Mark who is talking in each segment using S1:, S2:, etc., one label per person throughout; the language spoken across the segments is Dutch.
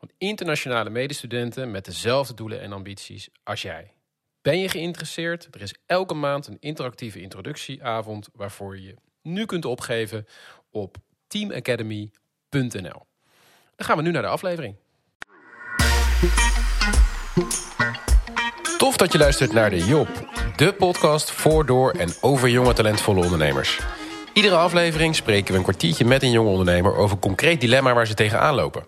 S1: van internationale medestudenten met dezelfde doelen en ambities als jij. Ben je geïnteresseerd? Er is elke maand een interactieve introductieavond waarvoor je je nu kunt opgeven op teamacademy.nl. Dan gaan we nu naar de aflevering. Tof dat je luistert naar de Job, de podcast voor, door en over jonge talentvolle ondernemers. Iedere aflevering spreken we een kwartiertje met een jonge ondernemer over een concreet dilemma waar ze tegenaan lopen.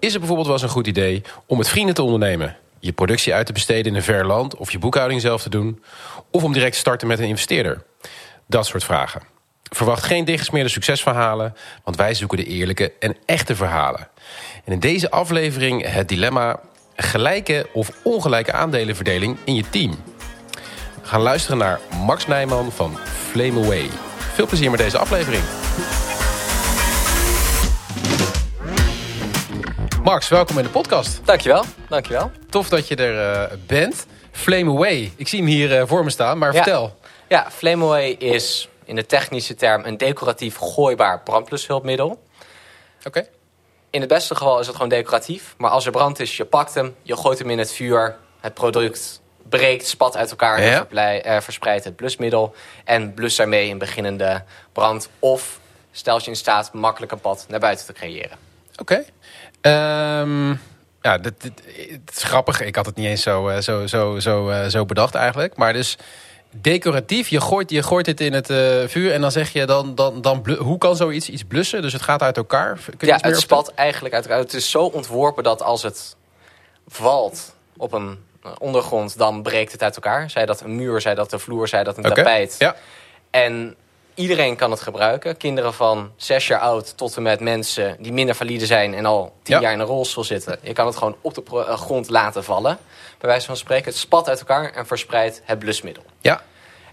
S1: Is het bijvoorbeeld wel eens een goed idee om met vrienden te ondernemen? Je productie uit te besteden in een ver land of je boekhouding zelf te doen? Of om direct te starten met een investeerder? Dat soort vragen. Verwacht geen dichtgesmeerde succesverhalen, want wij zoeken de eerlijke en echte verhalen. En in deze aflevering het dilemma gelijke of ongelijke aandelenverdeling in je team. We gaan luisteren naar Max Nijman van Flame Away. Veel plezier met deze aflevering. Max, welkom in de podcast.
S2: Dankjewel, dankjewel.
S1: Tof dat je er uh, bent. Flame Away, ik zie hem hier uh, voor me staan, maar
S2: ja.
S1: vertel.
S2: Ja, Flame Away is in de technische term een decoratief gooibaar brandblushulpmiddel.
S1: Oké. Okay.
S2: In het beste geval is het gewoon decoratief. Maar als er brand is, je pakt hem, je gooit hem in het vuur. Het product breekt, spat uit elkaar en uh, verspreidt het blusmiddel. En blust daarmee een beginnende brand. Of stelt je in staat makkelijk een pad naar buiten te creëren.
S1: Oké. Okay. Um, ja, dit, is grappig. Ik had het niet eens zo, uh, zo, zo, zo, uh, zo bedacht eigenlijk. Maar dus decoratief, je gooit, je gooit het in het uh, vuur en dan zeg je dan, dan, dan hoe kan zoiets iets blussen? Dus het gaat uit elkaar?
S2: Kun je ja, het spat eigenlijk uit elkaar. Het is zo ontworpen dat als het valt op een ondergrond, dan breekt het uit elkaar. Zij dat een muur, zij dat een vloer, zij dat een
S1: okay.
S2: tapijt.
S1: Ja.
S2: En iedereen kan het gebruiken. Kinderen van zes jaar oud tot en met mensen die minder valide zijn en al tien
S1: Ja.
S2: jaar in een rolstoel zitten. Je kan het gewoon op de eh, grond laten vallen. Bij wijze van spreken, het spat uit elkaar en verspreidt het blusmiddel.
S1: Ja.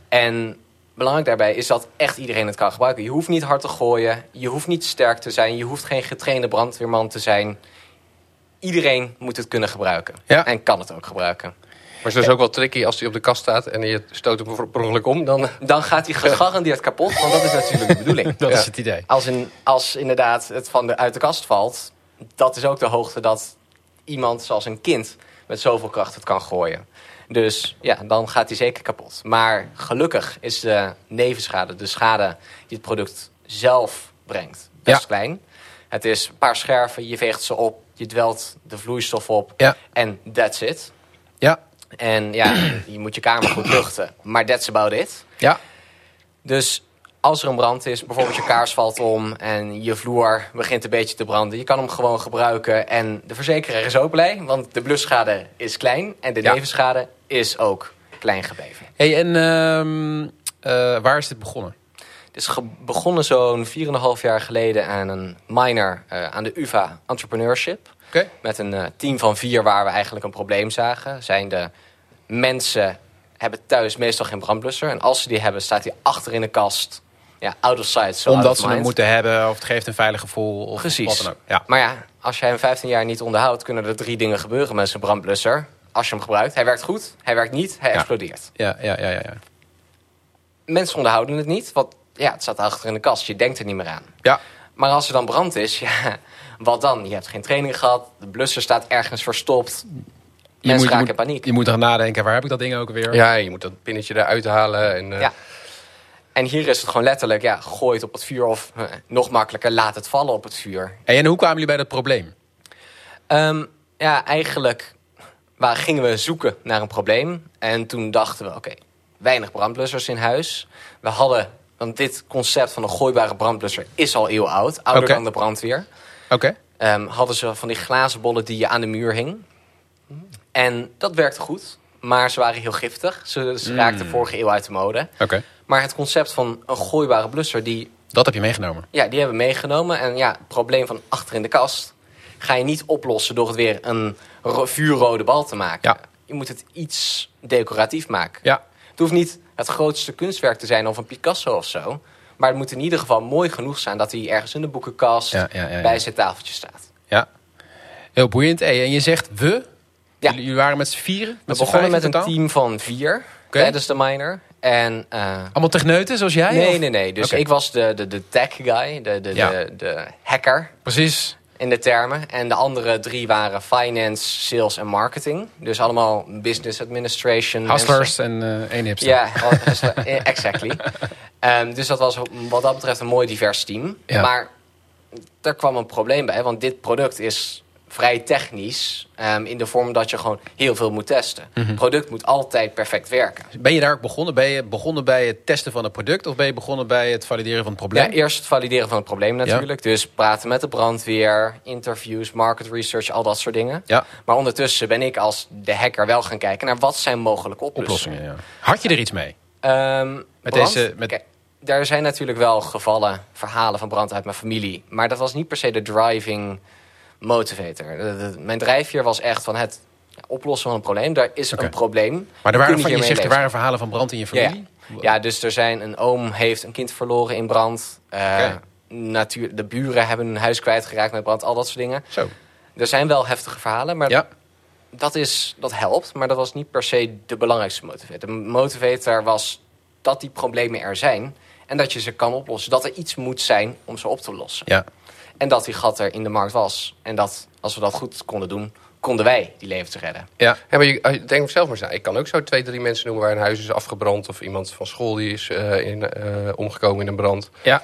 S2: En belangrijk daarbij is dat echt iedereen het kan gebruiken. Je hoeft niet hard te gooien, je hoeft niet sterk te zijn, je hoeft geen getrainde brandweerman te zijn. Iedereen moet het kunnen gebruiken.
S1: Ja.
S2: En kan het ook gebruiken.
S3: Maar het is dus ook wel tricky als hij op de kast staat en je stoot hem per ongeluk om. Dan...
S2: Dan gaat hij gegarandeerd kapot, want dat is natuurlijk de bedoeling.
S1: Dat
S3: Ja.
S1: is het idee.
S2: Als, in, als inderdaad het van de, uit de kast valt, dat is ook de hoogte dat iemand zoals een kind met zoveel kracht het kan gooien. Dus ja, dan gaat hij zeker kapot. Maar gelukkig is de nevenschade, de schade die het product zelf brengt, best
S1: Ja.
S2: klein. Het is een paar scherven, je veegt ze op, je dwelt de vloeistof op
S1: Ja.
S2: en that's it.
S1: Ja.
S2: En ja, je moet je kamer goed luchten, maar that's about it.
S1: Ja.
S2: Dus als er een brand is, bijvoorbeeld je kaars valt om en je vloer begint een beetje te branden, je kan hem gewoon gebruiken. En de verzekeraar is ook blij, want de blusschade is klein en de
S1: Ja.
S2: nevenschade is ook klein gebleven.
S1: Hey, en um, uh, waar is dit begonnen?
S2: Het is begonnen zo'n 4,5 jaar geleden aan een minor uh, aan de UvA Entrepreneurship.
S1: Okay.
S2: Met een uh, team van vier waar we eigenlijk een probleem zagen. Zijn de mensen hebben thuis meestal geen brandblusser. En als ze die hebben, staat die achter in de kast. Ja, out of sight, so
S1: Omdat
S2: of
S1: ze hem moeten hebben, of het geeft een veilig gevoel. Of
S2: Precies.
S1: Wat dan ook. Ja.
S2: Maar ja, als jij hem 15 jaar niet onderhoudt, kunnen er drie dingen gebeuren met zijn brandblusser. Als je hem gebruikt. Hij werkt goed, hij werkt niet, hij
S1: Ja.
S2: explodeert.
S1: Ja, ja, ja, ja, ja.
S2: Mensen onderhouden het niet, want ja, het staat achter in de kast. Je denkt er niet meer aan.
S1: Ja.
S2: Maar als er dan brand is, ja, wat dan? Je hebt geen training gehad, de blusser staat ergens verstopt.
S1: Je
S2: Mensen
S1: moet, je
S2: raken
S1: moet,
S2: in paniek.
S1: Je moet er nadenken, waar heb ik dat ding ook weer?
S3: Ja, je moet dat pinnetje eruit halen. En, uh...
S2: Ja. En hier is het gewoon letterlijk, ja, gooi het op het vuur of uh, nog makkelijker, laat het vallen op het vuur.
S1: Hey, en hoe kwamen jullie bij dat probleem?
S2: Um, ja, eigenlijk waar gingen we zoeken naar een probleem. En toen dachten we, oké, okay, weinig brandblussers in huis. We hadden, want dit concept van een gooibare brandblusser is al eeuw oud. Ouder dan de brandweer.
S1: Oké.
S2: Um, hadden ze van die glazen bollen die je aan de muur hing. En dat werkte goed. Maar ze waren heel giftig. Ze, ze raakten vorige eeuw uit de mode.
S1: Oké.
S2: Maar het concept van een gooibare blusser, die,
S1: Dat heb je meegenomen.
S2: ja, die hebben we meegenomen. En ja, het probleem van achter in de kast ga je niet oplossen door het weer een ro- vuurrode bal te maken.
S1: Ja.
S2: Je moet het iets decoratief maken.
S1: Ja,
S2: Het hoeft niet het grootste kunstwerk te zijn of een Picasso of zo. Maar het moet in ieder geval mooi genoeg zijn dat hij ergens in de boekenkast
S1: Ja, ja, ja, ja.
S2: bij zijn tafeltje staat.
S1: ja. Heel boeiend. Hey, en je zegt we?
S2: Ja.
S1: Jullie, waren met z'n vieren?
S2: We
S1: Met
S2: begonnen met een
S1: totaal?
S2: team van vier
S1: Oké.
S2: tijdens de minor. En, eh,
S1: Allemaal techneuten zoals jij?
S2: nee,
S1: of?
S2: nee, nee. Dus ik was de, de, de tech guy, de, de,
S1: Ja.
S2: de, de hacker
S1: Precies.
S2: In de termen. En de andere drie waren finance, sales en marketing. Dus allemaal business administration.
S1: Hustlers en eh één hipster.
S2: Ja, eh, exactly. Ehm, dus dat was wat dat betreft een mooi divers team.
S1: Ja.
S2: Maar daar kwam een probleem bij, want dit product is vrij technisch. ehm, in de vorm dat je gewoon heel veel moet testen.
S1: Mhm.
S2: Het product moet altijd perfect werken.
S1: Ben je daar ook begonnen? Ben je begonnen bij het testen van het product of ben je begonnen bij het valideren van het probleem?
S2: Ja, eerst het valideren van het probleem natuurlijk. Dus praten met de brandweer, interviews, market research, al dat soort dingen.
S1: Ja,
S2: Maar ondertussen ben ik als de hacker wel gaan kijken naar wat zijn mogelijke oplossingen.
S1: oplossingen. Ja. Had je er iets mee?
S2: Ehm,
S1: Met
S2: brand?
S1: deze- met-
S2: daar zijn natuurlijk wel gevallen, verhalen van brand uit mijn familie. Maar dat was niet per se de driving motivator. Mijn drijfveer was echt van het oplossen van een probleem. Daar is een probleem.
S1: Maar er waren, van, je zegt er waren verhalen van brand in je
S2: Ja,
S1: familie?
S2: Ja, dus er zijn een oom heeft een kind verloren in brand. Eh, natuur, de buren hebben een huis kwijtgeraakt met brand. Al dat soort dingen.
S1: Zo.
S2: Er zijn wel heftige verhalen, maar
S1: Ja,
S2: dat, is, dat helpt, maar dat was niet per se de belangrijkste motivator. De motivator was dat die problemen er zijn en dat je ze kan oplossen. Dat er iets moet zijn om ze op te lossen.
S1: ja.
S2: En dat die gat er in de markt was. En dat als we dat goed konden doen, konden wij die levens redden.
S1: ja.
S3: Ja, maar je, als je denkt zelf maar eens. Ik kan ook zo twee, drie mensen noemen waar een huis is afgebrand. Of iemand van school die is eh, in, eh, omgekomen in een brand.
S1: ja.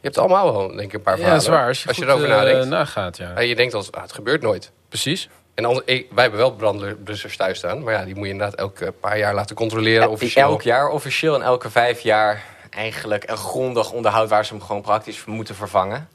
S3: Je hebt allemaal wel, denk ik, een paar
S1: Ja,
S3: verhalen.
S1: dat is waar. Als je, goed,
S3: erover
S1: eh,
S3: nadenkt.
S1: nagaat, ja.
S3: Ja, je denkt als, ah, het gebeurt nooit.
S1: Precies.
S3: En ik, wij hebben wel brandblussers thuis staan. Maar ja, die moet je inderdaad elke paar jaar laten controleren.
S2: Ja,
S3: officieel.
S2: Elk jaar officieel en elke vijf jaar eigenlijk een grondig onderhoud waar ze hem gewoon praktisch moeten vervangen.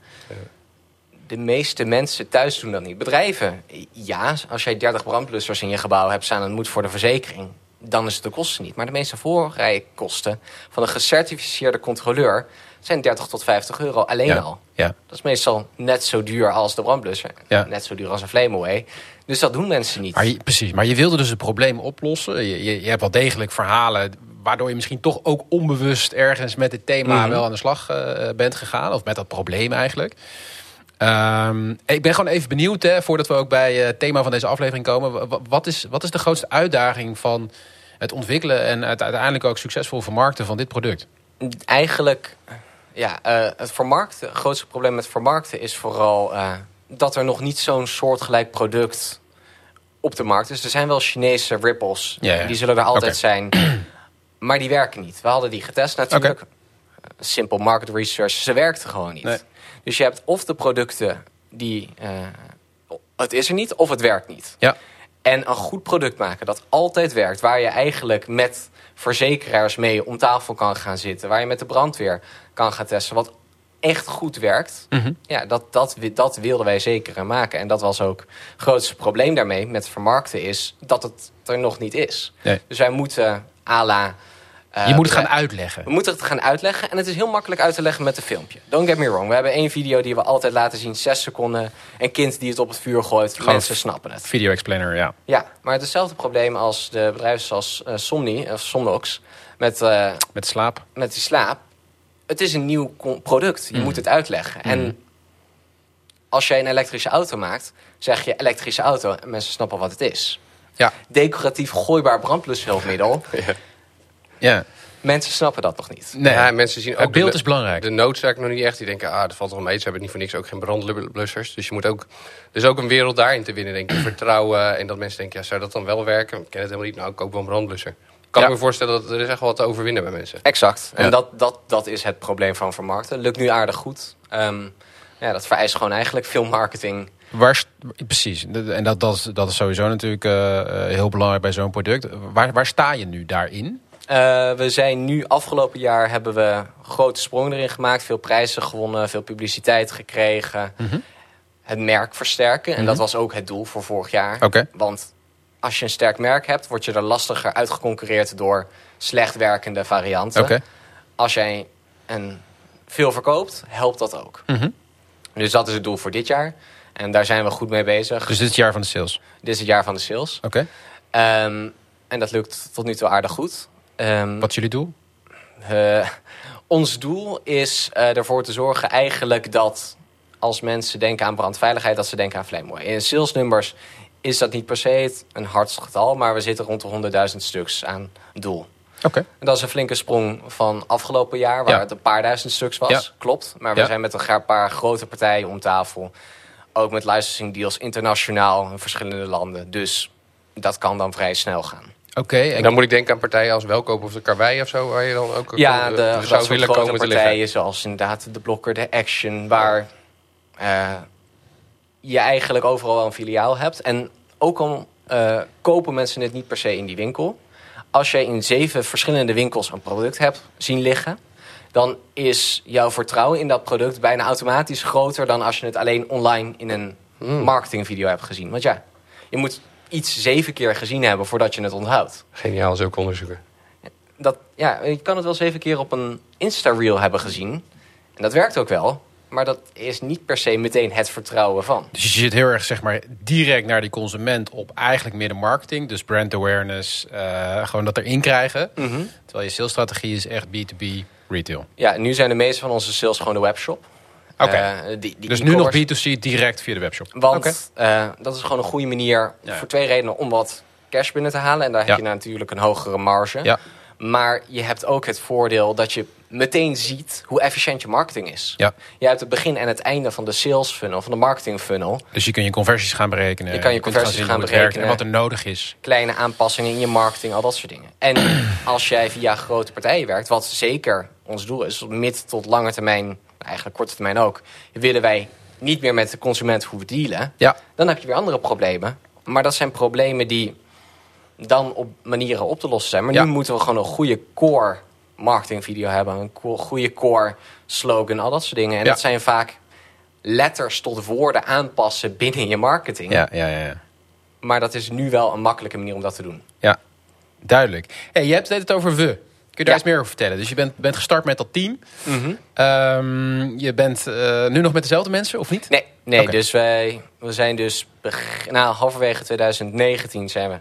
S2: De meeste mensen thuis doen dat niet. Bedrijven, ja, als jij 30 brandblussers in je gebouw hebt staan en het moet voor de verzekering, dan is het de kosten niet. Maar de meeste voorrijkosten van een gecertificeerde controleur zijn 30 tot 50 euro alleen
S1: Ja.
S2: al.
S1: Ja.
S2: Dat is meestal net zo duur als de brandblusser.
S1: Ja.
S2: Net zo duur als een Flameaway. Dus dat doen mensen niet.
S1: Maar je, precies, maar je wilde dus het probleem oplossen. Je, je, je hebt wel degelijk verhalen waardoor je misschien toch ook onbewust ergens met dit thema
S2: Mhm.
S1: wel aan de slag eh, bent gegaan. Of met dat probleem eigenlijk. Ehm, ik ben gewoon even benieuwd, hè, voordat we ook bij eh, het thema van deze aflevering komen. Wa- wa- Wat is, wat is de grootste uitdaging van het ontwikkelen en uiteindelijk ook succesvol vermarkten van dit product?
S2: Eigenlijk, ja, eh, het vermarkten, het grootste probleem met vermarkten is vooral eh, dat er nog niet zo'n soortgelijk product op de markt is. Er zijn wel Chinese ripples,
S1: Ja, ja.
S2: die zullen er altijd zijn, maar die werken niet. We hadden die getest natuurlijk. Simpel market research, ze werkten gewoon niet.
S1: Nee.
S2: Dus je hebt of de producten die, eh, het is er niet, of het werkt niet.
S1: Ja,
S2: En een goed product maken dat altijd werkt. Waar je eigenlijk met verzekeraars mee om tafel kan gaan zitten. Waar je met de brandweer kan gaan testen. Wat echt goed werkt.
S1: Mhm.
S2: Ja, dat, dat, dat wilden wij zeker maken. En dat was ook het grootste probleem daarmee met vermarkten. Is dat het er nog niet is.
S1: Nee.
S2: Dus wij moeten à la... eh,
S1: je moet het gaan uitleggen.
S2: we moeten het gaan uitleggen. En het is heel makkelijk uit te leggen met een filmpje. Don't get me wrong. We hebben één video die we altijd laten zien. Zes seconden. Een kind die het op het vuur gooit.
S1: Gewoon
S2: Mensen snappen het.
S1: Video explainer, ja.
S2: Ja, maar hetzelfde probleem als de bedrijven zoals eh, Somni, of Somnox, met, eh,
S1: Met slaap.
S2: met die slaap. Het is een nieuw product. Je
S1: Mm.
S2: moet het uitleggen. En als jij een elektrische auto maakt, zeg je elektrische auto en mensen snappen wat het is.
S1: Ja.
S2: Decoratief gooibaar brandblushulpmiddel.
S1: Ja.
S2: Mensen snappen dat nog niet.
S1: Nee,
S3: Ja, en mensen zien ook
S1: het beeld
S3: de,
S1: is belangrijk.
S3: de noodzaak nog niet echt. Die denken, ah, dat valt wel mee. Ze hebben niet voor niks ook geen brandblussers. Dus je moet ook... Er is ook een wereld daarin te winnen, denk ik. Vertrouwen. En dat mensen denken, ja, zou dat dan wel werken? Ik ken het helemaal niet. Nou, ik koop wel een brandblusser. Kan
S1: Ja.
S3: ik me voorstellen dat er is echt wel wat te overwinnen bij mensen.
S2: Exact. En
S1: Ja.
S2: dat, dat, dat is het probleem van vermarkten. Lukt nu aardig goed. Ehm, ja, dat vereist gewoon eigenlijk veel marketing.
S1: Waar, precies. En dat, dat, is, dat is sowieso natuurlijk eh, eh, heel belangrijk bij zo'n product. Waar, waar sta je nu daarin?
S2: Eh, we zijn nu afgelopen jaar hebben we grote sprong erin gemaakt. Veel prijzen gewonnen, veel publiciteit gekregen. Het merk versterken. En dat was ook het doel voor vorig jaar. Want als je een sterk merk hebt, word je er lastiger uitgeconcurreerd door slecht werkende varianten.
S1: Oké.
S2: Als jij een veel verkoopt, helpt dat ook.
S1: Mhm.
S2: Dus dat is het doel voor dit jaar. En daar zijn we goed mee bezig.
S1: Dus dit is het jaar van de sales.
S2: Dit is het jaar van de sales.
S1: Oké.
S2: Ehm, en dat lukt tot nu toe aardig goed. Ehm,
S1: Wat is jullie doel?
S2: eh, ons doel is eh, ervoor te zorgen eigenlijk dat als mensen denken aan brandveiligheid, dat ze denken aan Flameaway. In salesnummers is dat niet per se het- een hard getal, maar we zitten rond de 100.000 stuks aan doel.
S1: Oké.
S2: En dat is een flinke sprong van afgelopen jaar, waar
S1: Ja.
S2: het een paar duizend stuks was.
S1: Ja.
S2: Klopt. Maar we
S1: Ja.
S2: zijn met een paar grote partijen om tafel. Ook met licensing deals internationaal in verschillende landen. Dus dat kan dan vrij snel gaan.
S1: Oké.
S3: En
S1: En
S3: dan moet ik denken aan partijen als Welkoop of de Karwei of zo, waar je dan ook
S2: Ja,
S3: kon-
S2: de,
S3: eh,
S2: dat
S3: zou
S2: soort
S3: willen komen
S2: partijen zoals inderdaad de Blokker, de Action, waar eh, je eigenlijk overal wel een filiaal hebt. En ook al eh, kopen mensen het niet per se in die winkel. Als je in zeven verschillende winkels een product hebt zien liggen, dan is jouw vertrouwen in dat product bijna automatisch groter dan als je het alleen online in een
S3: Hmm.
S2: marketingvideo hebt gezien. Want ja, je moet iets zeven keer gezien hebben voordat je het onthoudt
S3: Geniaal, zulke onderzoeken.
S2: dat, ja, je kan het wel zeven keer op een Insta-reel hebben gezien. En dat werkt ook wel. Maar dat is niet per se meteen het vertrouwen van.
S1: Dus je zit heel erg zeg maar, direct naar die consument op eigenlijk meer de marketing. Dus brand awareness, eh, gewoon dat erin krijgen. Terwijl je salesstrategie is echt B2B retail.
S2: Ja, nu zijn de meeste van onze sales gewoon de webshop. Eh, die- die
S1: dus nu nog
S2: e-commerce.
S1: B2C direct via de webshop.
S2: Want eh, dat is gewoon een goede manier
S1: Ja.
S2: voor twee redenen om wat cash binnen te halen. En daar
S1: Ja.
S2: heb je natuurlijk een hogere marge.
S1: Ja.
S2: Maar je hebt ook het voordeel dat je meteen ziet hoe efficiënt je marketing is.
S1: Ja.
S2: Je hebt het begin en het einde van de sales funnel, van de marketing funnel.
S1: Dus je kunt je conversies gaan berekenen.
S2: Je kan je conversies gaan berekenen.
S1: En wat er nodig is.
S2: kleine aanpassingen in je marketing, al dat soort dingen. En als jij via grote partijen werkt, wat zeker ons doel is, op mid tot lange termijn, eigenlijk korte termijn ook, willen wij niet meer met de consument hoeven dealen,
S1: Ja.
S2: dan heb je weer andere problemen. Maar dat zijn problemen die dan op manieren op te lossen zijn. Maar
S1: Ja.
S2: nu moeten we gewoon een goede core marketingvideo hebben, een goede core slogan, al dat soort dingen. En
S1: Ja.
S2: dat zijn vaak letters tot woorden aanpassen binnen je marketing.
S1: Ja, ja, ja. ja.
S2: Maar dat is nu wel een makkelijke manier om dat te doen.
S1: Ja, duidelijk. Hey, je hebt het over we. Kun je daar
S2: Ja.
S1: iets meer over vertellen? Dus je bent, bent gestart met dat team. Ehm, je bent eh, nu nog met dezelfde mensen, of niet?
S2: Nee, nee dus wij we zijn dus nou, halverwege 2019 zijn we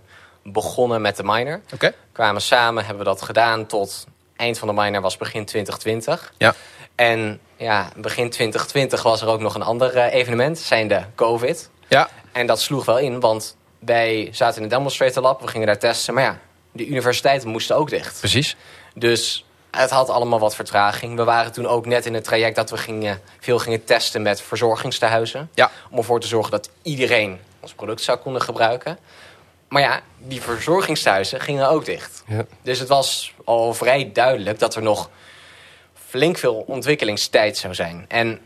S2: begonnen met de minor.
S1: Oké.
S2: Kwamen samen, hebben we dat gedaan tot eind van de minor was begin 2020.
S1: Ja.
S2: En ja, begin 2020 was er ook nog een ander eh, evenement, zijn de COVID.
S1: Ja,
S2: En dat sloeg wel in, want wij zaten in een demonstrator lab, we gingen daar testen. Maar ja, de universiteiten moesten ook dicht.
S1: precies.
S2: Dus het had allemaal wat vertraging. We waren toen ook net in het traject dat we gingen, veel gingen testen met verzorgingstehuizen.
S1: Ja.
S2: Om ervoor te zorgen dat iedereen ons product zou kunnen gebruiken. Maar ja, die verzorgingstehuizen gingen ook dicht.
S3: Ja.
S2: Dus het was al vrij duidelijk dat er nog flink veel ontwikkelingstijd zou zijn. En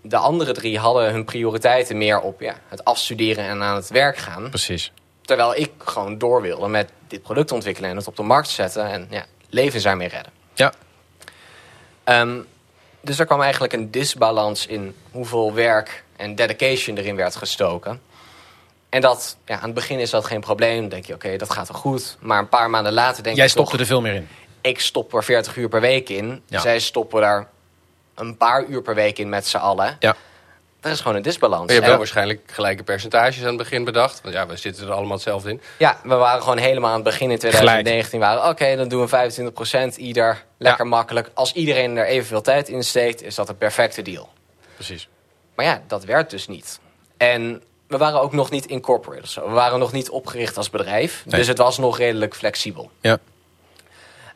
S2: de andere drie hadden hun prioriteiten meer op ja, het afstuderen en aan het werk gaan.
S1: Precies.
S2: Terwijl ik gewoon door wilde met dit product ontwikkelen en het op de markt zetten. En ja, levens daarmee redden.
S1: Ja,
S2: Ehm, dus er kwam eigenlijk een disbalans in hoeveel werk en dedication erin werd gestoken. En dat, ja, aan het begin is dat geen probleem. Dan denk je, oké, dat gaat wel goed. Maar een paar maanden later denk
S1: jij
S2: je
S1: stopte
S2: toch,
S1: er veel meer in.
S2: ik stop er 40 uur per week in.
S1: Ja.
S2: Zij stoppen daar een paar uur per week in met z'n allen.
S1: Ja.
S2: Er is gewoon een disbalans.
S3: Maar je hebt wel waarschijnlijk gelijke percentages aan het begin bedacht. Want ja, we zitten er allemaal hetzelfde in.
S2: Ja, we waren gewoon helemaal aan het begin in 2019. Waren oké, dan doen we 25% ieder. Lekker makkelijk. Als iedereen er evenveel tijd in steekt, is dat een perfecte deal.
S1: Precies.
S2: Maar ja, dat werd dus niet. En we waren ook nog niet incorporated. We waren nog niet opgericht als bedrijf.
S1: Nee.
S2: Dus het was nog redelijk flexibel.
S1: Ja.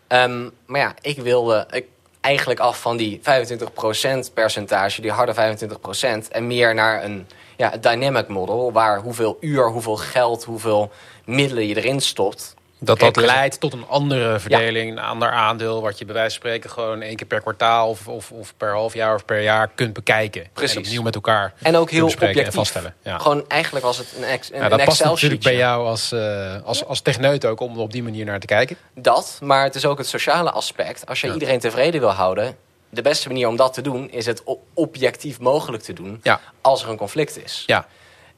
S2: Ehm, maar ja, ik wilde ik, eigenlijk af van die 25% percentage, die harde 25%, en meer naar een ja, dynamic model, waar hoeveel uur, hoeveel geld, hoeveel middelen je erin stopt.
S1: Dat dat leidt tot een andere verdeling, een ander aandeel... wat je bij wijze van spreken gewoon één keer per kwartaal... of, of, of per half jaar of per jaar kunt bekijken.
S2: Precies.
S1: En opnieuw met elkaar
S2: En ook heel
S1: en
S2: objectief.
S1: vaststellen. Ja.
S2: Gewoon eigenlijk was het een, ex, een,
S1: Ja, dat
S2: een
S1: past natuurlijk bij jou als, eh, als, als techneut ook om er op die manier naar te kijken.
S2: Dat, maar het is ook het sociale aspect. Als je iedereen tevreden wil houden, de beste manier om dat te doen is het objectief mogelijk te doen
S1: Ja.
S2: als er een conflict is.
S1: Ja.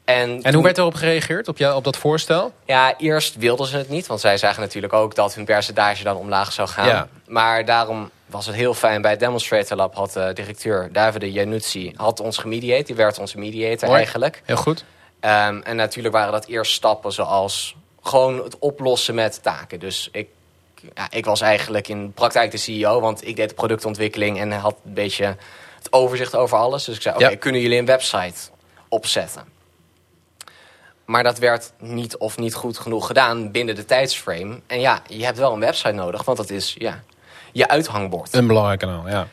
S2: En,
S1: En
S2: toen-
S1: hoe werd erop gereageerd, op, jou, op dat voorstel?
S2: Ja, eerst wilden ze het niet, want zij zagen natuurlijk ook dat hun percentage dan omlaag zou gaan.
S1: Ja.
S2: Maar daarom was het heel fijn. Bij het Demonstrator Lab had de directeur Davide Januzzi had ons gemediate. Die werd onze mediator
S1: Mooi.
S2: eigenlijk.
S1: Heel goed.
S2: Ehm, en natuurlijk waren dat eerst stappen zoals gewoon het oplossen met taken. Dus ik, ja, ik was eigenlijk in praktijk de CEO, want ik deed de productontwikkeling en had een beetje het overzicht over alles. Dus ik zei, oké,
S1: Ja.
S2: kunnen jullie een website opzetten? Maar dat werd niet of niet goed genoeg gedaan binnen de tijdsframe. En ja, je hebt wel een website nodig, want dat is ja, je uithangbord.
S1: Een belangrijk kanaal, ja.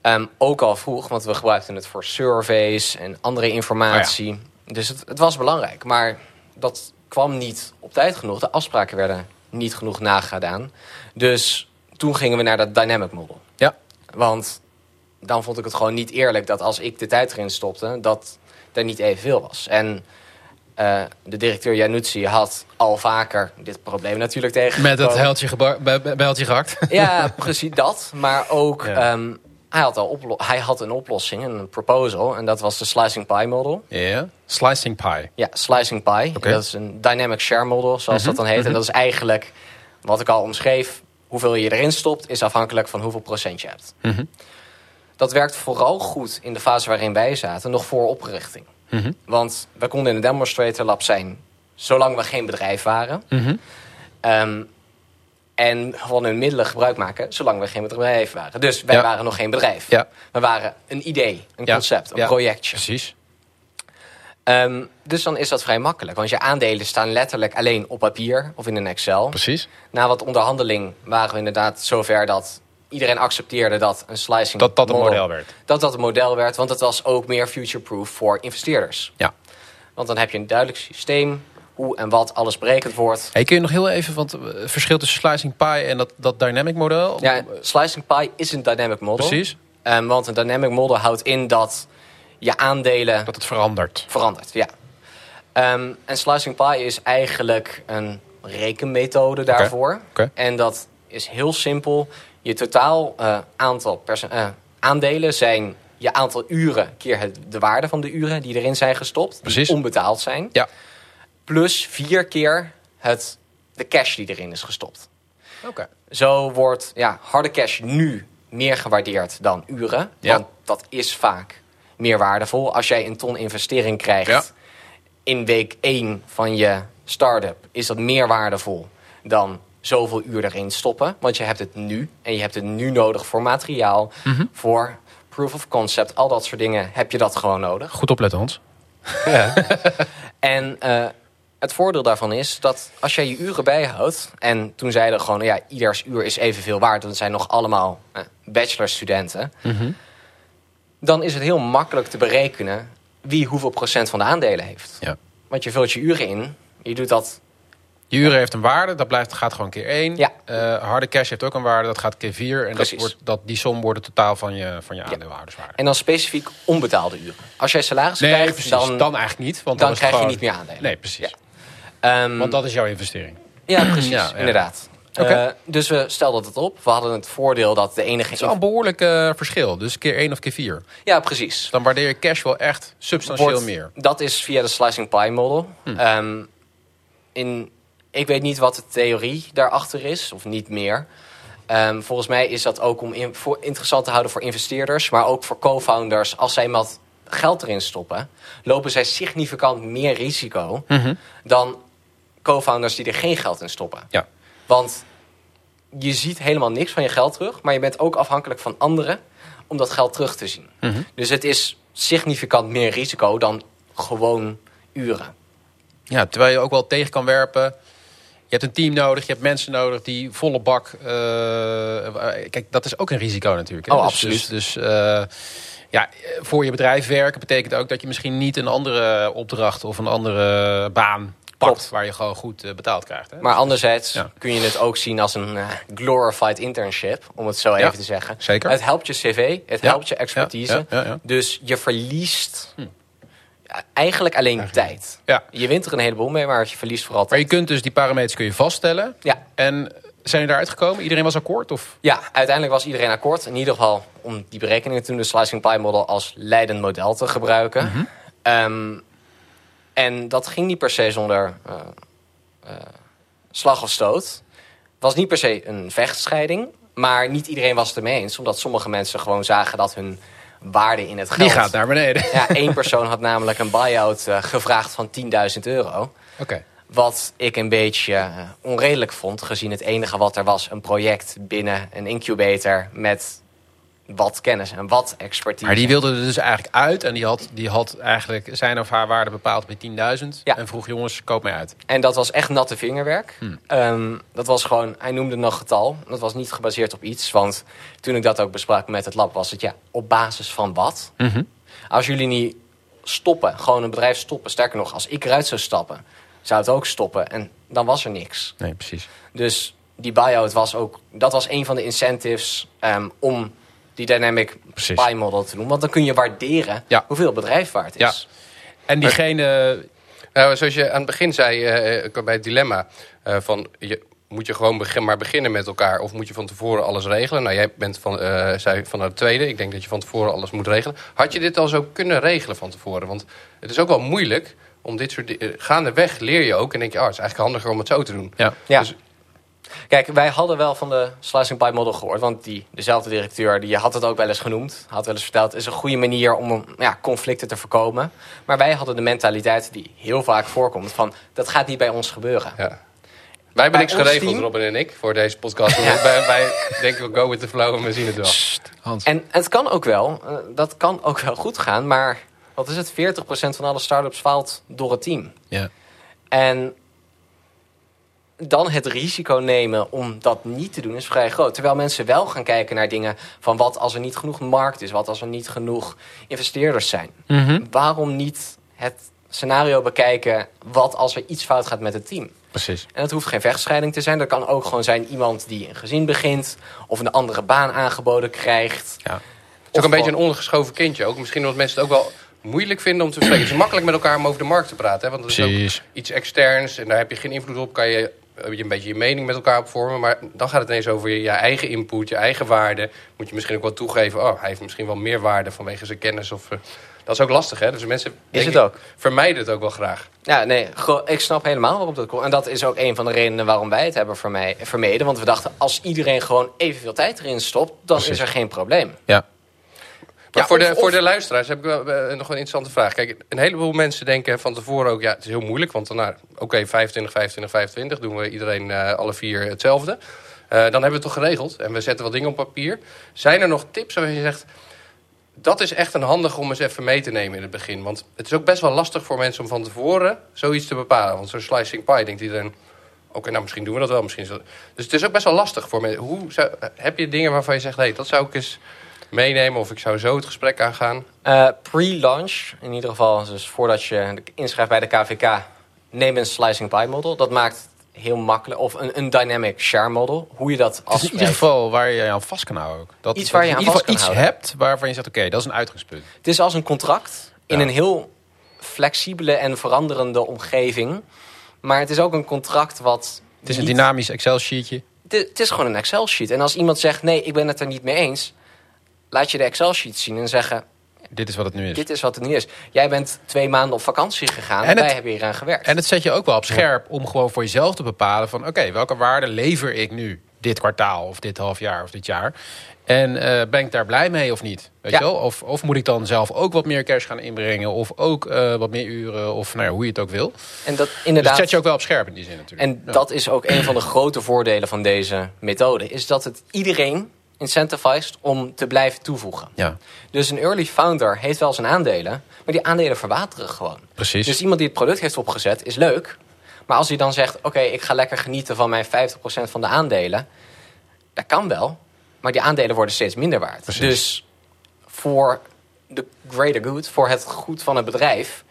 S2: Ehm, ook al vroeg, want we gebruikten het voor surveys en andere informatie. Dus het, het was belangrijk. Maar dat kwam niet op tijd genoeg. De afspraken werden niet genoeg nagedaan. Dus toen gingen we naar dat dynamic model.
S1: Ja.
S2: Want dan vond ik het gewoon niet eerlijk dat als ik de tijd erin stopte, dat er niet evenveel was. En eh, de directeur Januzzi had al vaker dit probleem natuurlijk tegen.
S1: Met het heldje, bijltje gehakt.
S2: Ja, precies dat. Maar ook,
S1: Ja.
S2: ehm, hij, had al hij had een oplossing, een proposal. En dat was de Slicing Pie model.
S1: Ja. Slicing pie.
S2: Ja, Slicing Pie.
S1: Mhm.
S2: Dat is een dynamic share model, zoals dat dan heet. En dat is eigenlijk, wat ik al omschreef... hoeveel je erin stopt, is afhankelijk van hoeveel procent je hebt.
S1: Mhm.
S2: Dat werkt vooral goed in de fase waarin wij zaten, nog voor oprichting.
S1: Mhm.
S2: Want we konden in een demonstrator lab zijn... zolang we geen bedrijf waren...
S1: Mhm.
S2: Ehm, en van hun middelen gebruik maken zolang we geen bedrijf waren. Dus wij
S1: Ja.
S2: waren nog geen bedrijf.
S1: Ja.
S2: We waren een idee, een
S1: Ja.
S2: concept, een
S1: Ja.
S2: projectje.
S1: Precies.
S2: Ehm, dus dan is dat vrij makkelijk. Want je aandelen staan letterlijk alleen op papier of in een Excel.
S1: Precies.
S2: Na wat onderhandeling waren we inderdaad zover dat iedereen accepteerde dat een slicing
S1: Dat dat een model werd.
S2: Dat dat een model werd, want het was ook meer future-proof voor investeerders.
S1: Ja.
S2: Want dan heb je een duidelijk systeem, hoe en wat alles berekend wordt.
S1: Hey, kun je nog heel even, want eh, het verschil tussen slicing pie en dat, dat dynamic model?
S2: Ja, slicing pie is een dynamic model.
S1: Precies.
S2: Ehm, want een dynamic model houdt in dat je aandelen
S1: Dat het verandert.
S2: verandert. Ja. Ehm, en slicing pie is eigenlijk een rekenmethode daarvoor.
S1: Oké.
S2: En dat is heel simpel. Je totaal eh, aantal eh, aandelen zijn je aantal uren keer het, de waarde van de uren die erin zijn gestopt. die
S1: Precies.
S2: onbetaald zijn.
S1: Ja.
S2: Plus vier keer het, de cash die erin is gestopt.
S1: Oké.
S2: Zo wordt ja, harde cash nu meer gewaardeerd dan uren.
S1: Ja.
S2: Want dat is vaak meer waardevol. Als jij een ton investering krijgt
S1: Ja.
S2: in week 1 van je start-up... is dat meer waardevol dan zoveel uur erin stoppen. Want je hebt het nu. En je hebt het nu nodig voor materiaal,
S1: Mhm.
S2: voor proof of concept. Al dat soort dingen heb je dat gewoon nodig.
S1: Goed opletten, Hans.
S2: En eh, het voordeel daarvan is dat als jij je uren bijhoudt... en toen zeiden we gewoon, ja, ieders uur is evenveel waard... want het zijn nog allemaal eh, bachelorstudenten...
S1: Mhm.
S2: dan is het heel makkelijk te berekenen... wie hoeveel procent van de aandelen heeft.
S1: Ja.
S2: Want je vult je uren in, je doet dat...
S1: Je uren heeft een waarde, dat blijft, gaat gewoon keer 1.
S2: Ja.
S1: harde cash heeft ook een waarde, dat gaat keer 4. En dat wordt, dat, die som wordt het totaal van je, van je aandeelhouderswaarde.
S2: En dan specifiek onbetaalde uren. Als jij salaris
S1: Nee,
S2: krijgt,
S1: precies.
S2: dan...
S1: Dan, eigenlijk niet. Want
S2: dan krijg je niet meer aandelen.
S1: Nee, precies.
S2: Ja. ehm,
S1: Want dat is jouw investering.
S2: ja, precies,
S1: Ja,
S2: inderdaad.
S1: Oké.
S2: Eh, dus we stelden het op. We hadden het voordeel dat de enige...
S1: Het is wel een behoorlijk eh, verschil. Dus keer 1 of keer 4.
S2: Ja, precies.
S1: Dan waardeer je cash wel echt substantieel
S2: wordt-
S1: meer.
S2: Dat is via de slicing pie model.
S1: Hm.
S2: Ehm, in, ik weet niet wat de theorie daarachter is, of niet meer. Ehm, volgens mij is dat ook om in- voor, interessant te houden voor investeerders, maar ook voor co-founders. Als zij wat geld erin stoppen, lopen zij significant meer risico
S1: Mhm.
S2: dan co-founders die er geen geld in stoppen.
S1: Ja.
S2: Want je ziet helemaal niks van je geld terug, maar je bent ook afhankelijk van anderen om dat geld terug te zien.
S1: Mhm.
S2: Dus het is significant meer risico dan gewoon uren.
S1: Ja, terwijl je ook wel tegen kan werpen. Je hebt een team nodig, je hebt mensen nodig die volle bak. eh, kijk, dat is ook een risico natuurlijk. Hè?
S2: Oh,
S1: Dus-
S2: absoluut.
S1: Dus, dus eh, ja, voor je bedrijf werken betekent ook dat je misschien niet een andere opdracht of een andere baan pakt
S2: Klopt.
S1: waar je gewoon goed eh, betaald krijgt. Hè?
S2: Maar anderzijds
S1: Ja.
S2: kun je het ook zien als een glorified internship, om het zo
S1: Ja,
S2: even te zeggen.
S1: zeker.
S2: Het helpt je cv, het
S1: Ja,
S2: helpt je expertise. Dus je verliest ja, eigenlijk alleen tijd.
S1: Ja.
S2: Je wint er een heleboel mee, maar je verliest vooral
S1: Maar
S2: tijd.
S1: je kunt dus die parameters kun je vaststellen.
S2: Ja.
S1: En zijn je daar uitgekomen? Iedereen was akkoord? Of?
S2: ja, uiteindelijk was iedereen akkoord. In ieder geval om die berekeningen toen de slicing pie model als leidend model te gebruiken.
S1: Mhm.
S2: Ehm, en dat ging niet per se zonder eh, eh, slag of stoot. Het was niet per se een vechtscheiding. Maar niet iedereen was het ermee eens, omdat sommige mensen gewoon zagen dat hun waarde in het geld...
S1: Die gaat naar beneden.
S2: Ja, één persoon had namelijk een buy-out eh, gevraagd van 10.000 euro.
S1: Oké.
S2: Wat ik een beetje eh, onredelijk vond, gezien het enige wat er was... een project binnen een incubator met wat kennis en wat expertise.
S1: Maar die wilde er dus eigenlijk uit. En die had, die had eigenlijk zijn of haar waarde bepaald bij 10.000.
S2: Ja.
S1: En vroeg jongens, koop mij uit.
S2: En dat was echt natte vingerwerk. Ehm, dat was gewoon, hij noemde nog getal. Dat was niet gebaseerd op iets. Want toen ik dat ook besprak met het lab, was het ja, op basis van wat? Als jullie niet stoppen, gewoon een bedrijf stoppen. Sterker nog, als ik eruit zou stappen, zou het ook stoppen. En dan was er niks.
S1: Nee, precies.
S2: Dus die buy-out was ook, dat was een van de incentives ehm, om die dynamic
S1: Precies.
S2: buy model te doen. Want dan kun je waarderen
S1: Ja.
S2: hoeveel bedrijf waard is.
S1: Ja. En diegene...
S3: Nou, zoals je aan het begin zei eh, bij het dilemma... eh, van je, moet je gewoon begin, maar beginnen met elkaar... of moet je van tevoren alles regelen? Nou, jij bent van, eh, zei van het tweede. Ik denk dat je van tevoren alles moet regelen. Had je dit al zo kunnen regelen van tevoren? Want het is ook wel moeilijk om dit soort dingen... Gaandeweg leer je ook en denk je... Oh, het is eigenlijk handiger om het zo te doen.
S1: Ja.
S2: Ja.
S3: Dus-
S2: Kijk, wij hadden wel van de slicing pie model gehoord. Want die, dezelfde directeur die had het ook wel eens genoemd. Had wel eens verteld, het is een goede manier om ja, conflicten te voorkomen. Maar wij hadden de mentaliteit die heel vaak voorkomt van... dat gaat niet bij ons gebeuren.
S3: Ja. Wij hebben
S2: Bij
S3: niks geregeld,
S2: team-
S3: Robin en ik, voor deze podcast. wij, wij denken, we go with the flow en we zien het wel.
S1: Hans.
S2: En het kan ook wel, eh, dat kan ook wel goed gaan. Maar wat is het, 40% van alle start-ups faalt door het team.
S1: Ja.
S2: En dan het risico nemen om dat niet te doen is vrij groot. Terwijl mensen wel gaan kijken naar dingen van wat als er niet genoeg markt is, wat als er niet genoeg investeerders zijn.
S1: Mhm.
S2: Waarom niet het scenario bekijken wat als er iets fout gaat met het team?
S1: Precies.
S2: En dat hoeft geen vechtscheiding te zijn. Dat kan ook gewoon zijn iemand die een gezin begint of een andere baan aangeboden krijgt.
S1: Ja.
S3: Het is ook een beetje een ondergeschoven kindje. Ook misschien omdat mensen het ook wel moeilijk vinden om te bespreken. Het is makkelijk met elkaar om over de markt te praten. Hè? Want het is
S1: Precies.
S3: ook iets externs en daar heb je geen invloed op. Kan je een beetje je mening met elkaar op vormen. Maar dan gaat het ineens over je, je eigen input, je eigen waarde. Moet je misschien ook wel toegeven. Oh, hij heeft misschien wel meer waarde vanwege zijn kennis. Of, eh, dat is ook lastig, hè? Dus mensen denk
S2: het
S3: ik,
S2: ook.
S3: vermijden het ook wel graag.
S2: Ja, nee, ik snap helemaal waarom dat komt. En dat is ook een van de redenen waarom wij het hebben vermeden. Want we dachten, als iedereen gewoon evenveel tijd erin stopt, dan
S1: Precies.
S2: is er geen probleem.
S1: Ja.
S3: Maar
S2: Ja,
S3: voor,
S2: of-
S3: de, voor de luisteraars heb ik wel, eh, nog een interessante vraag. Kijk, een heleboel mensen denken van tevoren ook... ja, het is heel moeilijk, want dan, nou, oké, 25, 25, 25... doen we iedereen eh, alle vier hetzelfde. Eh, dan hebben we het toch geregeld en we zetten wat dingen op papier. Zijn er nog tips waar je zegt... dat is echt een handig om eens even mee te nemen in het begin? Want het is ook best wel lastig voor mensen om van tevoren zoiets te bepalen. Want zo'n slicing pie denkt iedereen... Oké, nou misschien doen we dat wel. Misschien. Dus het is ook best wel lastig voor mensen. Hoe zou, heb je dingen waarvan je zegt... hé, dat zou ik eens meenemen of ik zou zo het gesprek aangaan?
S2: Eh, Pre-launch, in ieder geval, dus voordat je inschrijft bij de KVK, neem een slicing pie model. Dat maakt het heel makkelijk. Of een, een dynamic share model. Hoe je dat
S1: is in ieder geval waar je je aan vast kan houden ook. Dat,
S2: Iets waar je
S1: dat
S2: aan vast kan
S1: iets
S2: houden.
S1: hebt waarvan je zegt, oké, dat is een uitgangspunt.
S2: Het is als een contract in
S1: Ja.
S2: een heel flexibele en veranderende omgeving. Maar het is ook een contract wat.
S1: Het is een
S2: niet-
S1: dynamisch Excel-sheetje.
S2: Het is gewoon een Excel-sheet. En als iemand zegt: nee, ik ben het er niet mee eens. Laat je de Excel-sheet zien en zeggen:
S1: Dit is wat het nu is.
S2: dit is wat het nu is. Jij bent twee maanden op vakantie gegaan.
S1: En
S2: En wij hebben hier aan gewerkt.
S1: En het zet je ook wel op scherp om gewoon voor jezelf te bepalen van... oké, welke waarde lever ik nu dit kwartaal of dit half jaar of dit jaar? En eh, ben ik daar blij mee of niet? Weet
S2: Ja.
S1: je wel? Of, of moet ik dan zelf ook wat meer cash gaan inbrengen? Of ook eh, wat meer uren? Of nou ja, hoe je het ook wil.
S2: En dat
S1: Dus
S2: inderdaad.
S1: het zet je ook wel op scherp in die zin natuurlijk.
S2: En
S1: Ja.
S2: dat is ook een van de grote voordelen van deze methode. Is dat het iedereen incentivized om te blijven toevoegen.
S1: Ja,
S2: Dus een early founder heeft wel zijn aandelen, maar die aandelen verwateren gewoon.
S1: precies.
S2: Dus iemand die het product heeft opgezet is leuk. Maar als hij dan zegt, oké, ik ga lekker genieten van mijn 50% van de aandelen. Dat kan wel, maar die aandelen worden steeds minder waard.
S1: Precies.
S2: Dus voor de greater good, voor het goed van het bedrijf...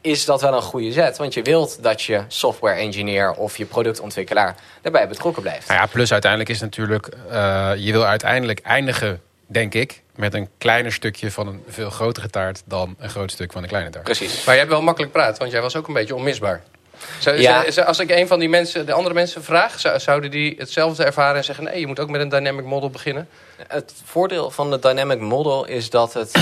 S2: is dat wel een goede zet. Want je wilt dat je software engineer of je productontwikkelaar daarbij betrokken blijft.
S1: Nou ja, plus uiteindelijk is natuurlijk... eh, je wil uiteindelijk eindigen, denk ik... met een kleiner stukje van een veel grotere taart... dan een groot stuk van een kleine taart.
S2: Precies.
S3: Maar jij hebt wel makkelijk praten, want jij was ook een beetje onmisbaar. Zou-
S2: Ja.
S3: zou- als ik een van die mensen, de andere mensen vraag, zou- zouden die hetzelfde ervaren en zeggen: nee, je moet ook met een dynamic model beginnen?
S2: Het voordeel van de dynamic model is dat het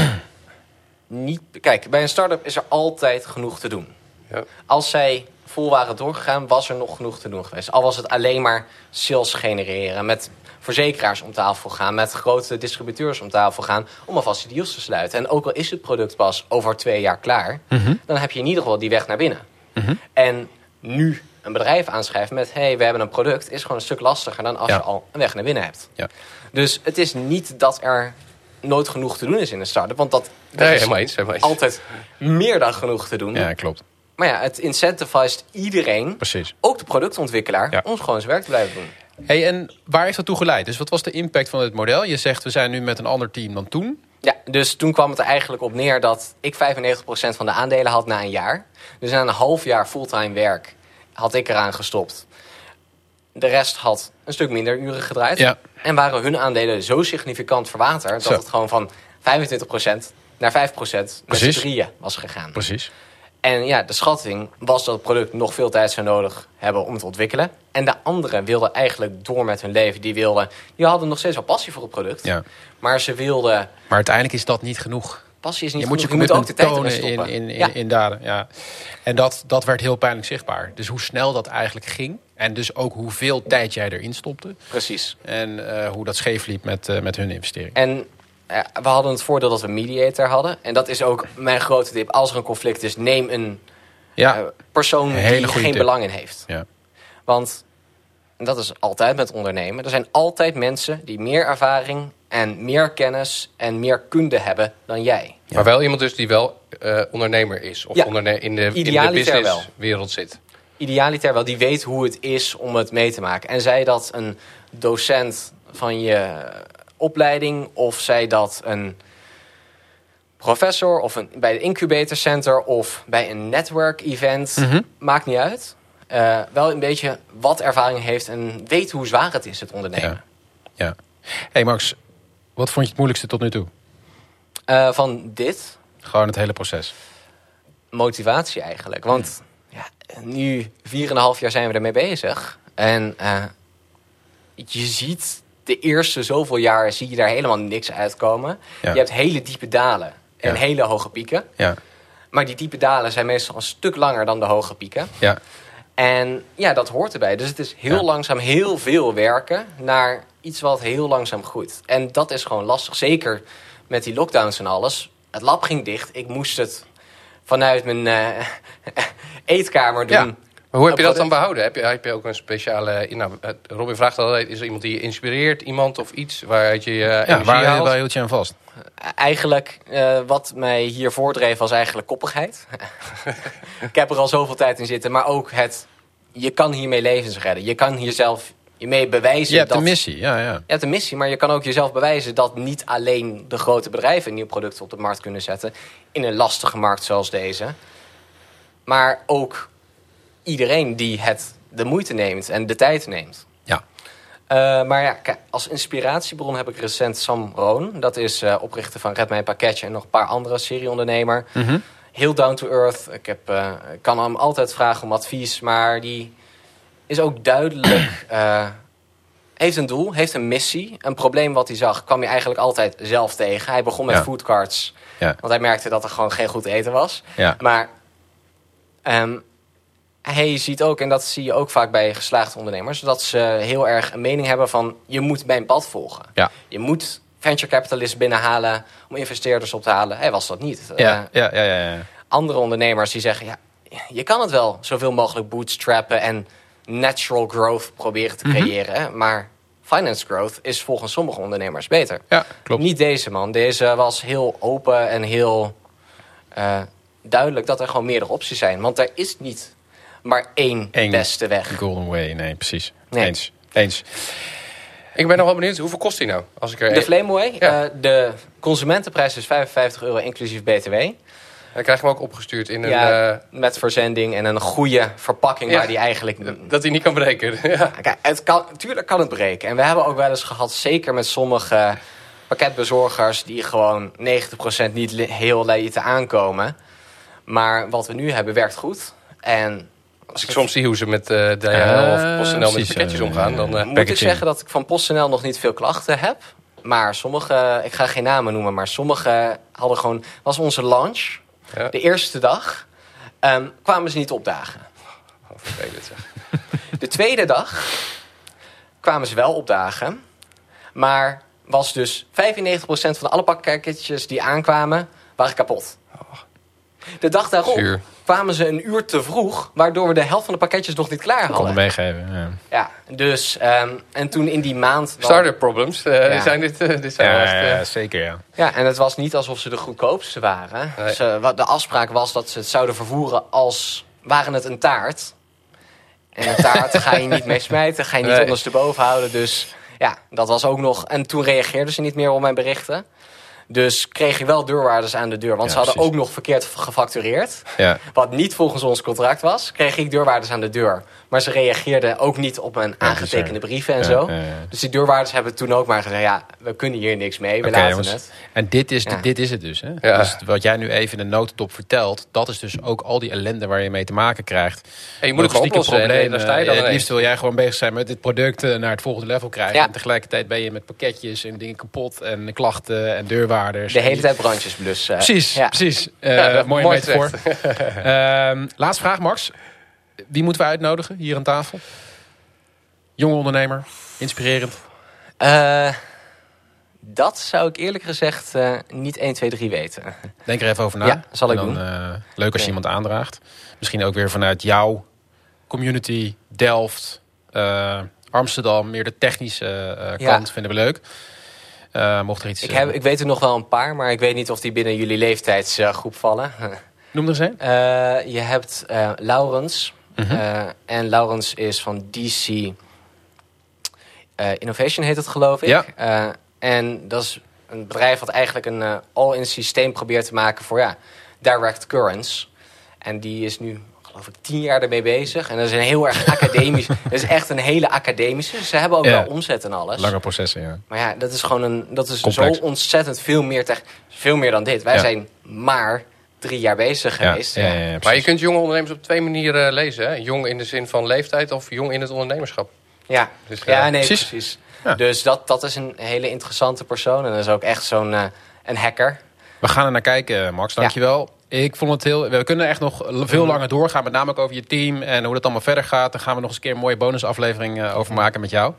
S2: niet... Kijk, bij een start-up is er altijd genoeg te doen.
S3: Ja.
S2: Als zij vol waren doorgegaan, was er nog genoeg te doen geweest. Al was het alleen maar sales genereren, met verzekeraars om tafel gaan, met grote distributeurs om tafel gaan, om alvast die deals te sluiten. En ook al is het product pas over twee jaar klaar, dan heb je in ieder geval die weg naar binnen. En nu een bedrijf aanschrijven met, hey, we hebben een product, is gewoon een stuk lastiger dan als
S1: Ja.
S2: je al een weg naar binnen hebt.
S1: Ja.
S2: Dus het is niet dat er nooit genoeg te doen is in een start-up, want dat, dat
S3: Nee,
S2: is
S3: helemaal eens. Helemaal eens.
S2: altijd meer dan genoeg te doen.
S1: Ja, klopt.
S2: Maar ja, het incentivized iedereen,
S1: Precies.
S2: ook de productontwikkelaar,
S1: Ja.
S2: om gewoon zijn werk te blijven doen.
S1: Hey, en waar heeft dat toe geleid? Dus wat was de impact van dit model? Je zegt, we zijn nu met een ander team dan toen.
S2: Ja, dus toen kwam het er eigenlijk op neer dat ik 95% van de aandelen had na een jaar. Dus na een half jaar fulltime werk had ik eraan gestopt. De rest had een stuk minder uren gedraaid.
S1: Ja.
S2: En waren hun aandelen zo significant verwaterd...
S1: Zo.
S2: dat het gewoon van 25% naar 5% met
S1: Precies.
S2: drieën was gegaan.
S1: Precies.
S2: En ja, de schatting was dat het product nog veel tijd zou nodig hebben om het te ontwikkelen. En de anderen wilden eigenlijk door met hun leven. Die, wilden, die hadden nog steeds wel passie voor het product.
S1: Ja.
S2: Maar ze wilden...
S1: Maar uiteindelijk is dat niet genoeg.
S2: Passie is niet
S1: Je moet je
S2: genoeg. je moet ook de tijd
S1: tonen in, in, in,
S2: ja.
S1: in daden. Ja. En dat, dat werd heel pijnlijk zichtbaar. Dus hoe snel dat eigenlijk ging. En dus ook hoeveel tijd jij erin stopte.
S2: Precies.
S1: En eh, hoe dat scheef liep met, eh, met hun investering.
S2: En eh, we hadden het voordeel dat we een mediator hadden. En dat is ook mijn grote tip. Als er een conflict is, neem een
S1: Ja,
S2: persoon
S1: Een hele
S2: die geen
S1: tip.
S2: belang in heeft.
S1: ja.
S2: Want en dat is altijd met ondernemen. Er zijn altijd mensen die meer ervaring en meer kennis en meer kunde hebben dan jij.
S3: Maar wel iemand dus die wel eh, ondernemer is. Of
S2: Ja.
S3: onderne- in de, in de businesswereld zit.
S2: Idealiter wel, die weet hoe het is om het mee te maken. En zij dat een docent van je opleiding of zij dat een professor of een, bij de incubator center of bij een network event,
S1: Mhm.
S2: maakt niet uit. Eh, wel een beetje wat ervaring heeft en weet hoe zwaar het is, het ondernemen.
S1: Ja. ja. hey Max, wat vond je het moeilijkste tot nu toe?
S2: Eh, van dit,
S1: Gewoon het hele proces.
S2: motivatie eigenlijk. Want nu 4,5 jaar zijn we ermee bezig. En eh, je ziet de eerste zoveel jaar zie je daar helemaal niks uitkomen.
S1: Ja.
S2: Je hebt hele diepe dalen en
S1: Ja.
S2: hele hoge pieken.
S1: Ja,
S2: Maar die diepe dalen zijn meestal een stuk langer dan de hoge pieken.
S1: ja,
S2: En ja, dat hoort erbij. Dus het is heel langzaam heel veel werken naar iets wat heel langzaam groeit. En dat is gewoon lastig. Zeker met die lockdowns en alles. Het lab ging dicht. Ik moest het vanuit mijn eh, eetkamer doen.
S3: Ja. Maar hoe heb je dat dan behouden? Heb je, heb je ook een speciale... Nou, eh, Robin vraagt altijd, is er iemand die je inspireert? Iemand of iets waaruit je
S1: ja
S3: energie
S1: waar,
S3: haalt?
S1: waar hield je aan vast?
S2: Eigenlijk, eh, wat mij hier voordreef was eigenlijk koppigheid. ik heb er al zoveel tijd in zitten. Maar ook het, je kan hiermee levens redden. Je kan hier zelf je mee bewijzen
S1: Je hebt
S2: dat...
S1: een missie, ja, ja.
S2: Je hebt een missie, maar je kan ook jezelf bewijzen dat niet alleen de grote bedrijven een nieuw product op de markt kunnen zetten. In een lastige markt zoals deze. Maar ook iedereen die het de moeite neemt en de tijd neemt.
S1: Ja.
S2: Eh, maar ja, kijk, als inspiratiebron heb ik recent Sam Roon. Dat is eh, oprichter van Red Mijn Pakketje en nog een paar andere serieondernemer.
S1: Mhm.
S2: Heel down to earth. Ik heb, ik kan hem altijd vragen om advies, maar die is ook duidelijk. eh, heeft een doel, heeft een missie. Een probleem wat hij zag, kwam hij eigenlijk altijd zelf tegen. Hij begon met
S1: Ja.
S2: foodcarts,
S1: Ja.
S2: want hij merkte dat er gewoon geen goed eten was.
S1: Ja.
S2: Maar ehm, hij ziet ook, en dat zie je ook vaak bij geslaagde ondernemers, dat ze heel erg een mening hebben van je moet mijn pad volgen. Je moet venture capitalists binnenhalen om investeerders op te halen. Hij was dat niet. Eh,
S1: Ja, ja, ja, ja, ja.
S2: andere ondernemers die zeggen, ja, je kan het wel zoveel mogelijk bootstrappen en natural growth proberen te creëren. hè, Maar finance growth is volgens sommige ondernemers beter.
S1: Ja, klopt.
S2: Niet deze man. Deze was heel open en heel eh, duidelijk dat er gewoon meerdere opties zijn. Want er is niet maar één
S1: Eén.
S2: beste weg.
S1: Golden Way, nee, precies.
S2: Nee.
S1: Eens. Eens.
S3: Ik ben nog wel benieuwd, hoeveel kost die nou? Als ik er
S2: De Flameway,
S3: Ja.
S2: eh, de consumentenprijs is 55 euro inclusief btw.
S3: Dan krijg je hem ook opgestuurd in een...
S2: Ja,
S3: eh,
S2: met verzending en een goede verpakking
S3: Ja.
S2: waar die eigenlijk...
S3: dat hij niet kan breken. ja.
S2: Kijk, het kan, natuurlijk kan het breken. En we hebben ook wel eens gehad, zeker met sommige pakketbezorgers... die gewoon 90% niet heel lieten aankomen. Maar wat we nu hebben werkt goed. En
S3: Als ik soms zie hoe ze met eh DHL of PostNL met pakketjes omgaan, dan... eh,
S2: moet ik zeggen dat ik van PostNL nog niet veel klachten heb. Maar sommige, ik ga geen namen noemen, maar sommige hadden gewoon... was onze launch,
S3: ja.
S2: de eerste dag, ehm, kwamen ze niet opdagen.
S3: Oh, vervelend zeg.
S2: De tweede dag kwamen ze wel opdagen. Maar was dus 95% van alle pakketjes die aankwamen, waren kapot. De dag daarop
S3: Zuur.
S2: kwamen ze een uur te vroeg, waardoor we de helft van de pakketjes nog niet klaar
S1: Konden
S2: hadden.
S1: meegeven. Ja.
S2: Ja, dus, ehm, en toen in die maand...
S3: Startup problems. eh,
S2: Ja.
S3: zijn dit, eh, dit zijn
S1: Ja,
S3: echt, eh,
S1: ja, zeker ja.
S2: Ja, en het was niet alsof ze de goedkoopste waren.
S3: Nee.
S2: Ze, wat de afspraak was dat ze het zouden vervoeren als waren het een taart. En een taart ga je niet mee smijten, ga je niet
S3: Nee.
S2: ondersteboven houden. Dus ja, dat was ook nog... En toen reageerden ze niet meer op mijn berichten. Dus kreeg je wel deurwaarders aan de deur. Want
S1: Ja,
S2: ze hadden
S1: precies.
S2: ook nog verkeerd gefactureerd.
S1: ja.
S2: Wat niet volgens ons contract was, kreeg ik deurwaarders aan de deur. Maar ze reageerden ook niet op mijn aangetekende brieven en
S1: Ja,
S2: zo.
S1: ja, ja.
S2: Dus die deurwaarders hebben toen ook maar gezegd... ja, we kunnen hier niks mee, we laten
S1: jongens.
S2: het.
S1: En dit is,
S2: Ja.
S1: dit is het dus. Hè?
S3: Ja.
S1: dus. Wat jij nu even in een notendop vertelt, dat is dus ook al die ellende waar je mee te maken krijgt.
S3: En je moet het oplossen. En, eh, daar sta je dan
S1: het liefst wil jij gewoon bezig zijn met dit product eh, naar het volgende level krijgen.
S2: Ja.
S1: En tegelijkertijd ben je met pakketjes en dingen kapot en klachten en deurwaarders.
S2: De hele tijd brandjes blussen.
S1: Precies,
S2: Ja.
S1: precies. Eh
S3: Ja,
S1: mooie
S3: mooi
S1: metafoor. Ehm laatste vraag, Max. Wie moeten we uitnodigen hier aan tafel? Jonge ondernemer, inspirerend.
S2: Eh, dat zou ik eerlijk gezegd eh, niet 1, 2, 3 weten.
S1: Denk er even over na.
S2: Ja, zal ik
S1: dan,
S2: doen.
S1: eh, leuk als je
S2: Ja.
S1: iemand aandraagt. Misschien ook weer vanuit jouw community, Delft, eh, Amsterdam. Meer de technische eh,
S2: Ja.
S1: kant vinden we leuk. Eh, mocht er iets...
S2: Ik,
S1: eh,
S2: heb, ik weet er nog wel een paar, maar ik weet niet of die binnen jullie leeftijdsgroep vallen.
S1: Noem er eens een.
S2: Eh, je hebt eh, Laurens.
S1: Mhm.
S2: Eh, en Laurens is van DC eh, Innovation heet het geloof ik.
S1: Ja.
S2: Eh, en dat is een bedrijf wat eigenlijk een eh, all-in systeem probeert te maken voor ja, direct currents. En die is nu geloof ik tien jaar ermee bezig. En dat is een heel erg academisch. Dat is echt een hele academische. Ze hebben ook
S1: Ja.
S2: wel omzet en alles.
S1: Lange processen, ja.
S2: Maar ja, dat is gewoon een, dat is
S1: Complex.
S2: zo ontzettend veel meer, tech, veel meer dan dit. Wij
S1: Ja.
S2: zijn maar drie jaar bezig
S1: Ja,
S2: geweest.
S1: ja, ja, ja,
S3: Maar je kunt jonge ondernemers op twee manieren lezen. Hè? Jong in de zin van leeftijd of jong in het ondernemerschap.
S2: Ja,
S3: Dus,
S2: ja
S3: eh,
S2: nee,
S1: precies.
S2: precies.
S1: Ja.
S2: Dus dat, dat is een hele interessante persoon. En dat is ook echt zo'n eh, een hacker.
S1: We gaan er naar kijken, Max. Dankjewel. Ik vond het heel... We kunnen echt nog veel
S2: Mhm.
S1: langer doorgaan. Met name ook over je team en hoe dat allemaal verder gaat. Daar gaan we nog eens een keer een mooie bonusaflevering eh, over maken met jou.
S3: ik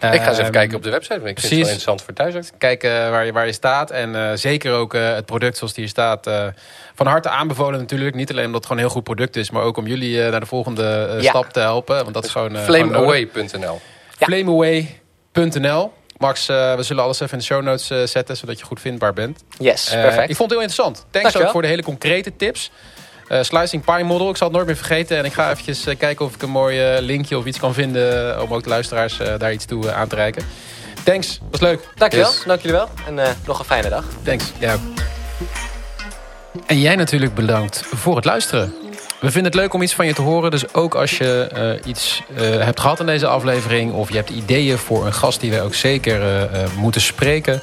S3: ga eens even
S1: Ehm,
S3: kijken op de website. want Ik vind het wel
S1: precies.
S3: interessant voor thuis ook.
S1: kijken waar je, waar je staat. En eh, zeker ook eh, het product zoals die hier staat. van harte aanbevolen natuurlijk. Niet alleen omdat het gewoon een heel goed product is. Maar ook om jullie naar de volgende
S2: Ja.
S1: stap te helpen. Want dat is gewoon...
S3: Flameaway.nl
S2: Ja.
S1: Flameaway.nl Max, eh, we zullen alles even in de show notes eh, zetten. Zodat je goed vindbaar bent.
S2: Yes,
S1: Eh,
S2: perfect.
S1: ik vond het heel interessant. Thanks ook voor de hele concrete tips. Slicing Pie Model, ik zal het nooit meer vergeten. En ik ga eventjes kijken of ik een mooi linkje of iets kan vinden... om ook de luisteraars daar iets toe aan te reiken. Thanks, was leuk.
S2: Dankjewel,
S3: Yes.
S2: dank jullie wel. En nog een fijne dag.
S1: Thanks. Ja. En jij natuurlijk bedankt voor het luisteren. We vinden het leuk om iets van je te horen. Dus ook als je eh, iets eh, hebt gehad in deze aflevering... of je hebt ideeën voor een gast die wij ook zeker eh, moeten spreken...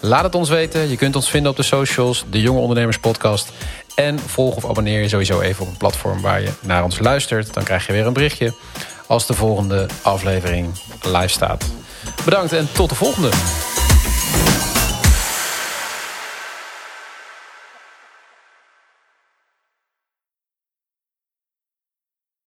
S1: laat het ons weten. Je kunt ons vinden op de socials, de Jonge Ondernemers Podcast. En volg of abonneer je sowieso even op een platform waar je naar ons luistert. Dan krijg je weer een berichtje als de volgende aflevering live staat. Bedankt en tot de volgende.